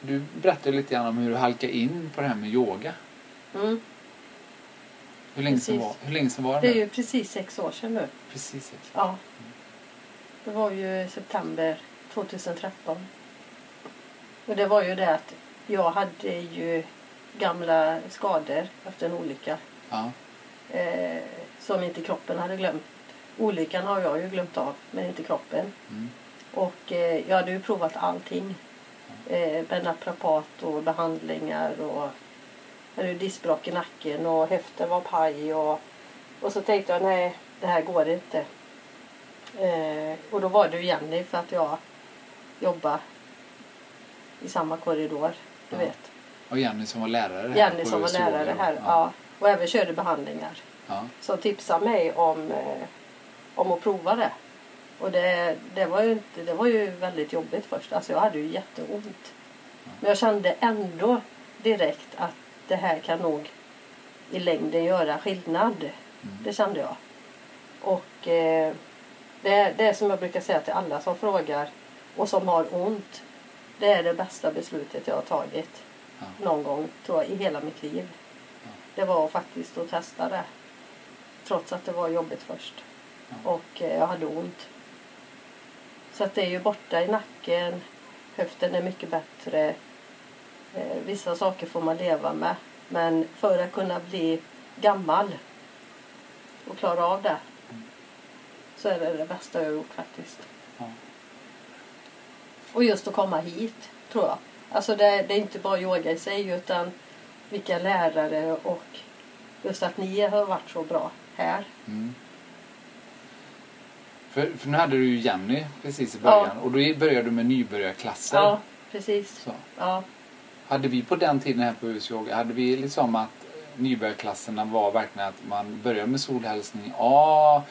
du berättade lite grann om hur du halkade in på det här med yoga. Mm. Hur länge, Precis. var, hur länge sedan var det? Det är ju precis sex år sedan nu. Precis. exakt. Ja. Det var ju september 2013. Och det var ju det att jag hade ju gamla skador efter en olycka Ja. eh, som inte kroppen hade glömt. Olyckan har jag ju glömt av, men inte kroppen. Mm. Och eh, jag hade ju provat allting. Eh, med naprapat och behandlingar och hade diskbråck i nacken och höften var paj och, och så tänkte jag nej, det här går inte. Eh, och då var det ju Jenny för att jag jobbade i samma korridor, du Ja. vet. Och Jenny som var lärare här Jenny som var lärare här, ja. Och även körde behandlingar. Ja. Som tipsade mig om, eh, om att prova det. Och det, det, var ju inte, det var ju väldigt jobbigt först. Alltså jag hade ju jätteont. Men jag kände ändå direkt att det här kan nog i längden göra skillnad. Det kände jag. Och eh, det, det är som jag brukar säga till alla som frågar och som har ont. Det är det bästa beslutet jag har tagit Ja. någon gång tror jag, i hela mitt liv. Ja. Det var faktiskt att testa det. Trots att det var jobbigt först. Ja. Och eh, jag hade ont. Så att det är ju borta i nacken. Höften är mycket bättre. Eh, vissa saker får man leva med. Men för att kunna bli gammal och klara av det så är det det bästa jag har gjort faktiskt. Ja. Och just att komma hit, tror jag. Alltså det, det är inte bara yoga i sig utan vilka lärare och just att ni har varit så bra här. Mm. För, för nu hade du ju Jenny precis i början och då började du med nybörjarklasser. Ja, precis. Så. Ja, Hade vi på den tiden här på US Yoga, hade vi liksom att nybörjarklasserna var verkligen att man började med solhälsning A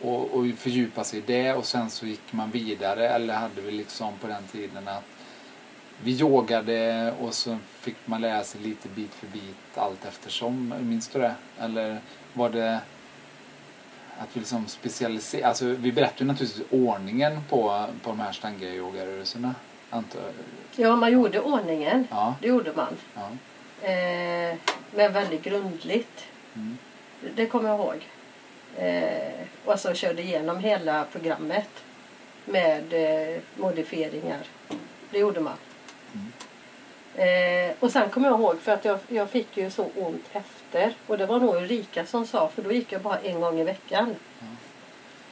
och, och fördjupa sig i det och sen så gick man vidare eller hade vi liksom på den tiden att vi yogade och så fick man lära sig lite bit för bit allt eftersom. Minns du det? Eller var det att vi liksom specialiserade, alltså vi berättade ju naturligtvis ordningen på, på de här stanga yogarörelserna. Ja man gjorde ordningen. Ja, Det gjorde man. ja. Eh, men väldigt grundligt. Mm. Det- Det kommer jag ihåg. Eh, och så körde igenom hela programmet med eh, modifieringar. Det gjorde man. Mm. Eh, och sen kommer jag ihåg för att jag, jag fick ju så ont efter. Och det var nog Ulrika som sa för då gick jag bara en gång i veckan. Ja.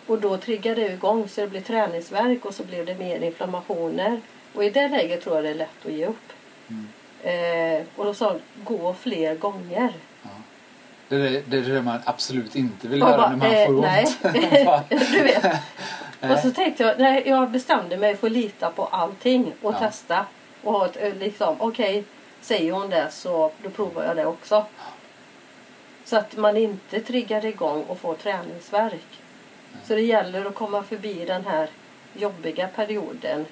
Och då triggade det igång så det blev träningsverk och så blev det mer inflammationer. Och i det läget tror jag det är lätt att ge upp. Mm. Eh, och då sa hon, gå fler gånger. Ja. Det är det, det man absolut inte vill göra bara, när man eh, får ont. nej. Va? du vet. Och så tänkte jag, nej, jag bestämde mig för att lita på allting och Ja. testa. Och ha ett, eh, liksom, okej, säger hon det så då provar jag det också. Så att man inte triggar igång och får träningsverk. Så det gäller att komma förbi den här jobbiga perioden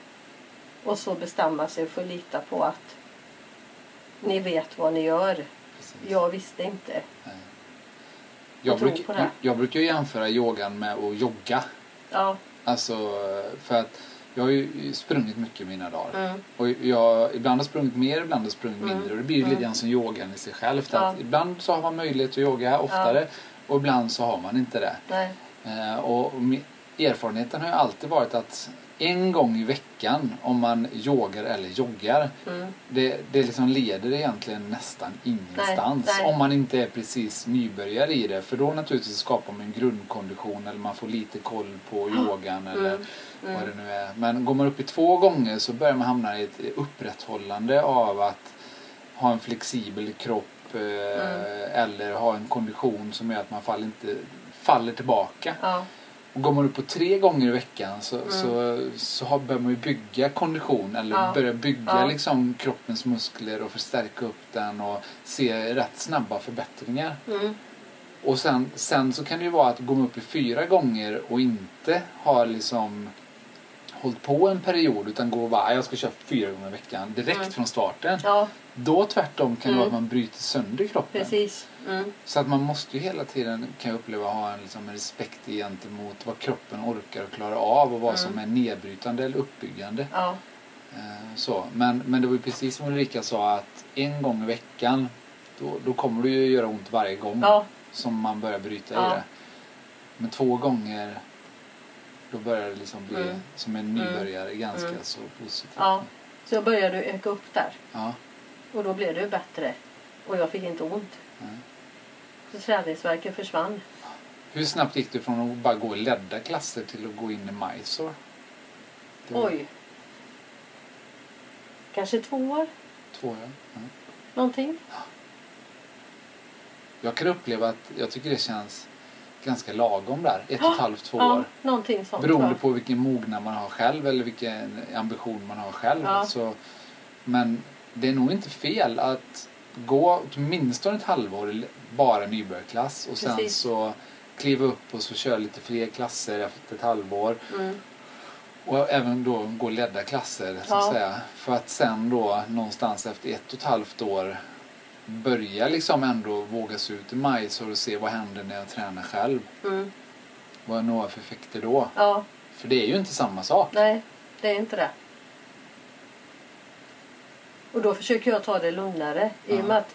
och så bestämma sig för att lita på att ni vet vad ni gör. Precis. Jag visste inte. Nej. Jag bruk, jag brukar jämföra yogan med att jogga. Ja, Alltså för att jag har ju sprungit mycket i mina dagar. mm, Och jag ibland har sprungit mer, ibland har sprungit Mm. mindre. Och det blir ju Mm. lite grann som yogan i sig självt. Ja. Att ibland så har man möjlighet att yoga oftare och ibland så har man inte det. Eh, och erfarenheten har ju alltid varit att en gång i veckan om man yogar eller joggar mm, det, det liksom leder egentligen nästan ingenstans Nej, nej. om man inte är precis nybörjare i det. För då naturligtvis skapar man en grundkondition eller man får lite koll på yogan eller mm, vad mm. det nu är. Men går man upp i två gånger så börjar man hamna i ett upprätthållande av att ha en flexibel kropp eh, Mm. eller ha en kondition som gör att man faller, inte, faller tillbaka. ja, Och går man upp på tre gånger i veckan så, Mm. så, så har, börjar man ju bygga kondition eller Ja. börja bygga Ja. liksom kroppens muskler och förstärka upp den och se rätt snabba förbättringar. mm, Och sen, sen så kan det ju vara att gå upp i fyra gånger och inte ha liksom hållit på en period utan gå och bara, "Ah, jag ska köra fyra gånger i veckan direkt Mm. från starten. ja, Då tvärtom kan det vara Mm. att man bryter sönder kroppen. precis. Mm, Så att man måste ju hela tiden, kan jag uppleva, ha en liksom, respekt gentemot vad kroppen orkar och klarar av och vad Mm. som är nedbrytande eller uppbyggande. ja, Eh, Så. Men, men det var ju precis som Ulrika sa att en gång i veckan då, då kommer det ju göra ont varje gång Ja, som man börjar bryta i det. Men två gånger då börjar det liksom bli Mm. som en nybörjare ganska Mm. så positivt. ja. Så jag började öka upp där. Ja. Och då blev det bättre. Och jag fick inte ont. Nej. Så träningsvärken försvann. Hur snabbt gick du från att bara gå i ledda klasser till att gå in i Mysore? Var Oj. Kanske två år, Två år. Ja. någonting. Jag kan uppleva att jag tycker det känns ganska lagom där. Ett och ett halvt, två Ja, år. någonting sånt. Beroende va? på vilken mognad man har själv eller vilken ambition man har själv. Ja. Så, men det är nog inte fel att gå åtminstone ett halvår bara nybörjarklass och sen Precis. så kliva upp och så köra lite fler klasser efter ett halvår. Mm. Och även då gå ledda klasser så att Ja. säga. För att sen då någonstans efter ett och ett halvt år börja liksom ändå våga sig ut i Mysore och se vad händer när jag tränar själv. Mm. Vad är några för effekter då? Ja, För det är ju inte samma sak. nej, det är inte det. Och då försöker jag ta det lugnare. I och med att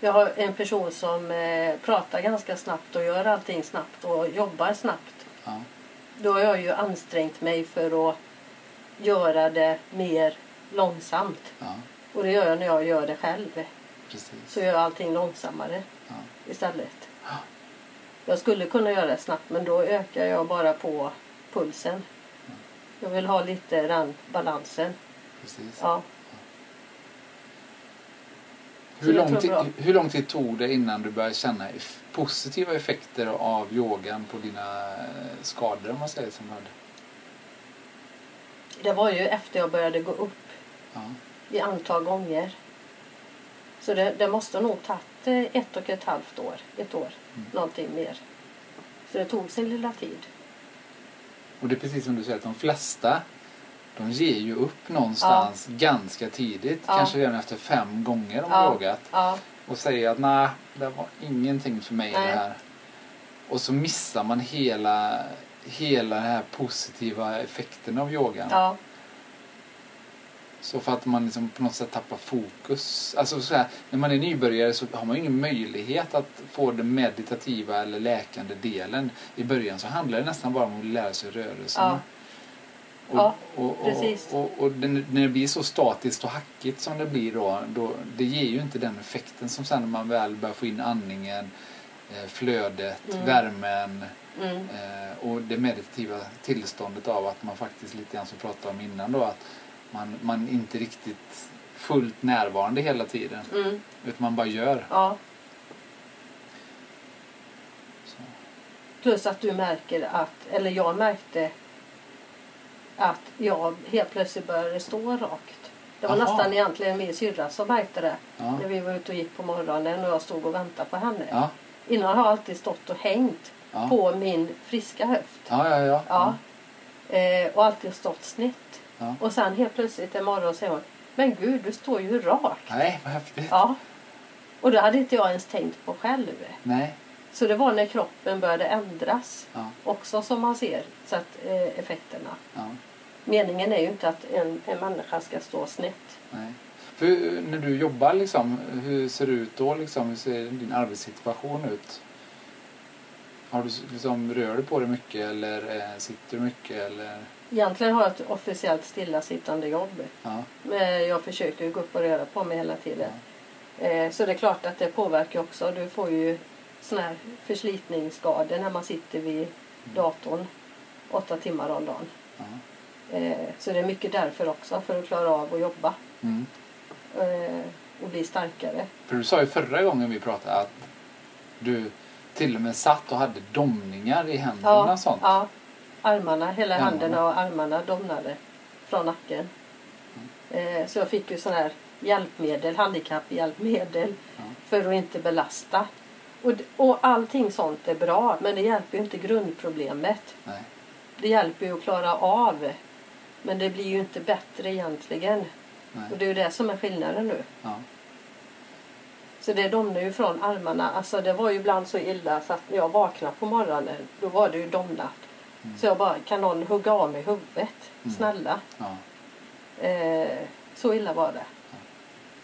jag har en person som eh, pratar ganska snabbt och gör allting snabbt och jobbar snabbt. Ja. Då har jag ju ansträngt mig för att göra det mer långsamt. Ja, Och det gör jag när jag gör det själv. Precis. Så gör jag allting långsammare Ja. istället. Ja. Jag skulle kunna göra det snabbt men då ökar jag bara på pulsen. Jag vill ha lite den balansen. Precis. Ja. Hur, lång tid, hur lång tid tog det innan du började känna positiva effekter av yogan på dina eh, skador om man säger som hade? Det var ju efter jag började gå upp Ja. i antal gånger. Så det, det måste nog tagit eh, ett och ett halvt år. Ett år. Mm. Någonting mer. Så det tog sin lilla tid. Och det är precis som du säger att de flesta de ger ju upp någonstans ganska tidigt. Ja. Kanske redan efter fem gånger de Ja. har yogat. Ja, Och säger att nej, det var ingenting för mig Nej. det här. Och så missar man hela, hela den här positiva effekten av yogan. Så för att man liksom på något sätt tappar fokus. Alltså så här, när man är nybörjare så har man ju ingen möjlighet att få den meditativa eller läkande delen. I början så handlar det nästan bara om att lära sig rörelserna. Ja. Och, Ja, och, och, precis. och, och, det- när det blir så statiskt och hackigt som det blir då, då det ger ju inte den effekten som sen när man väl börjar få in andningen, eh, flödet, Mm. värmen mm, Eh, och det meditativa tillståndet av att man faktiskt lite grann som pratade om innan då att man, man inte riktigt fullt närvarande hela tiden mm, utan man bara gör. ja. Så. Plus att du märker att, eller jag märkte att jag helt plötsligt började stå rakt. Det var Aha. nästan egentligen min syrra som märkte det. Ja. När vi var ute och gick på morgonen och jag stod och väntade på henne. Ja. Innan har jag alltid stått och hängt Ja. på min friska höft. Ja, ja, ja. Ja. Eh, och alltid stått snett. Ja. Och sen helt plötsligt en morgon säger hon Men gud, du står ju rakt. Nej, vad häftigt. Ja. Och det hade inte jag ens tänkt på själv. Nej. Så det var när kroppen började ändras Ja. också som man ser så att, eh, effekterna. Ja. Meningen är ju inte att en, en människa ska stå snett. Nej. För eh, när du jobbar liksom, hur ser det ut då liksom? Hur ser din arbetssituation ut? Har du liksom, rör du på dig mycket eller eh, sitter du mycket eller? Egentligen har jag ett officiellt stillasittande jobb. Ja. Men jag försöker ju gå upp och röra på mig hela tiden. Eh, så det är klart att det påverkar också. Du får ju såna här förslitningsskador när man sitter vid datorn åtta timmar om dagen. Ja. Eh, så det är mycket därför också, för att klara av att jobba Mm. eh, och bli starkare. För du sa ju förra gången vi pratade att du till och med satt och hade domningar i händerna och sånt. ja, armarna, hela Armarna. händerna och armarna domnade från nacken. Eh, så jag fick ju sån här hjälpmedel, handikapphjälpmedel Ja. för att inte belasta. Och, och allting sånt är bra men det hjälper ju inte grundproblemet. Nej. Det hjälper ju att klara av. Men det blir ju inte bättre egentligen. Nej. Och det är ju det som är skillnaden nu. Ja. Så det domnar ju från armarna. Alltså det var ju ibland så illa så att när jag vaknade på morgonen då var det ju domnat. Mm. Så jag bara, kan någon hugga av mig huvudet? Mm. Snälla. Ja. Eh, så illa var det.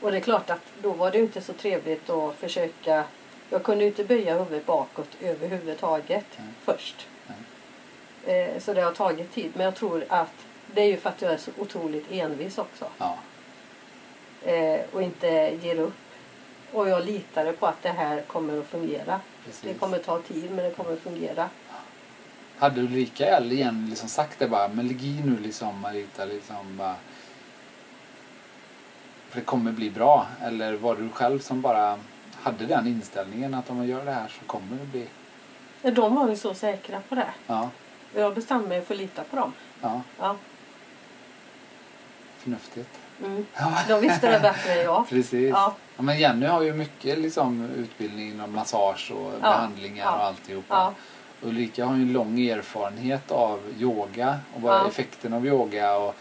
Och det är klart att då var det ju inte så trevligt att försöka. Jag kunde ju inte böja huvudet bakåt överhuvudtaget Nej. först. Eh, så det har tagit tid. Men jag tror att det är ju för att jag är så otroligt envis också. Ja. Eh, och inte ger upp. Och jag litade på att det här kommer att fungera. Precis. Det kommer ta tid men det kommer att fungera. Hade Ulrika L igen liksom sagt det bara, men lägg i nu liksom Marita, liksom bara. För det kommer bli bra. Eller var det du själv som bara hade den inställningen att om man gör det här så kommer det bli... De var ju så säkra på det. Ja, jag bestämde mig för att lita på dem. ja, Ja. förnuftigt. Mm. Ja, De visste det bättre än jag. precis. Ja. Ja, men Jenny har ju mycket liksom, utbildning inom massage och behandlingar Ja. och alltihopa. Ja. Ulrika har ju en lång erfarenhet av yoga och vad Ja. effekten av yoga och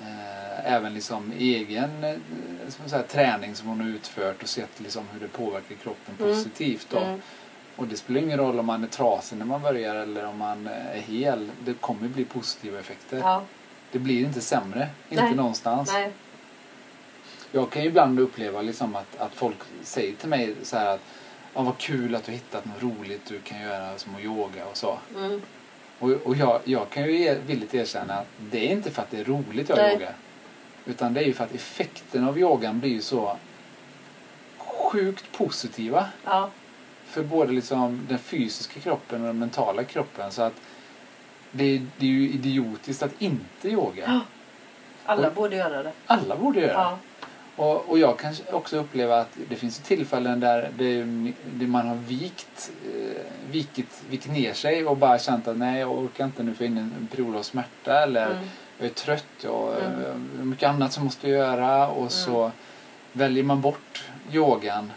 eh, även liksom egen eh, säga, träning som hon har utfört och sett liksom hur det påverkar kroppen Mm. positivt. Då. Mm. Och det spelar ingen roll om man är trasig när man börjar eller om man är hel. Det kommer bli positiva effekter. Det blir inte sämre, inte Nej. någonstans. Nej. Jag kan ju ibland uppleva liksom att, att folk säger till mig så här att ah, vad kul att du hittat något roligt du kan göra som att yoga och så. Mm. Och, och jag, jag kan ju er, villigt erkänna att det är inte för att det är roligt jag Nej. yogar. Utan det är ju för att effekten av yogan blir ju så sjukt positiva. Ja. För både liksom den fysiska kroppen och den mentala kroppen. Så att det, är- det är ju idiotiskt att inte yoga. Ja. Alla Och- borde göra det. Alla borde göra. Ja. Och, och jag kan också uppleva att det finns tillfällen där, det, det man har vikt, eh, vikit, vikt ner sig och bara känt att nej jag orkar inte nu för in en period av smärta eller Mm. jag är trött, jag Mm. har mycket annat som måste göra och så väljer man bort yogan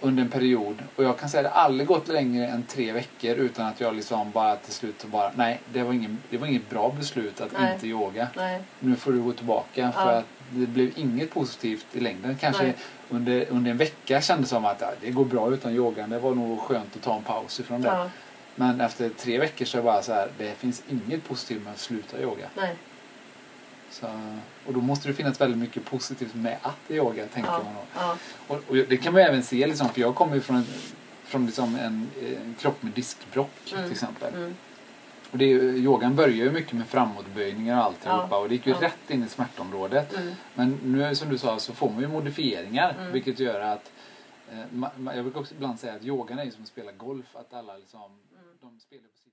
under en period. Och jag kan säga att det aldrig gått längre än tre veckor utan att jag liksom bara till slut bara nej det var, ingen, det var inget bra beslut att Nej. inte yoga Nej. nu får du gå tillbaka för Ja. att det blev inget positivt i längden. Kanske Nej. under, under en vecka kändes det som att ja, det går bra utan yogan. Det var nog skönt att ta en paus ifrån det. Ja. Men efter tre veckor så är det bara så här, det finns inget positivt med att sluta yoga. Nej. Så, och då måste det finnas väldigt mycket positivt med att yoga, tänker Ja. man då. Ja. Och, och det kan man även se, liksom, för jag kommer ju från, en, från liksom en, en kropp med diskbrock Mm. till exempel. Mm. Och det yogan börjar ju mycket med framåtböjningar och alltihopa Ja. och det gick ju Ja. rätt in i smärtområdet. Mm. Men nu som du sa så får man ju modifieringar Mm. vilket gör att eh, ma, ma, jag brukar också ibland säga att yogan är som att spela golf. Att alla liksom, de spelar på sin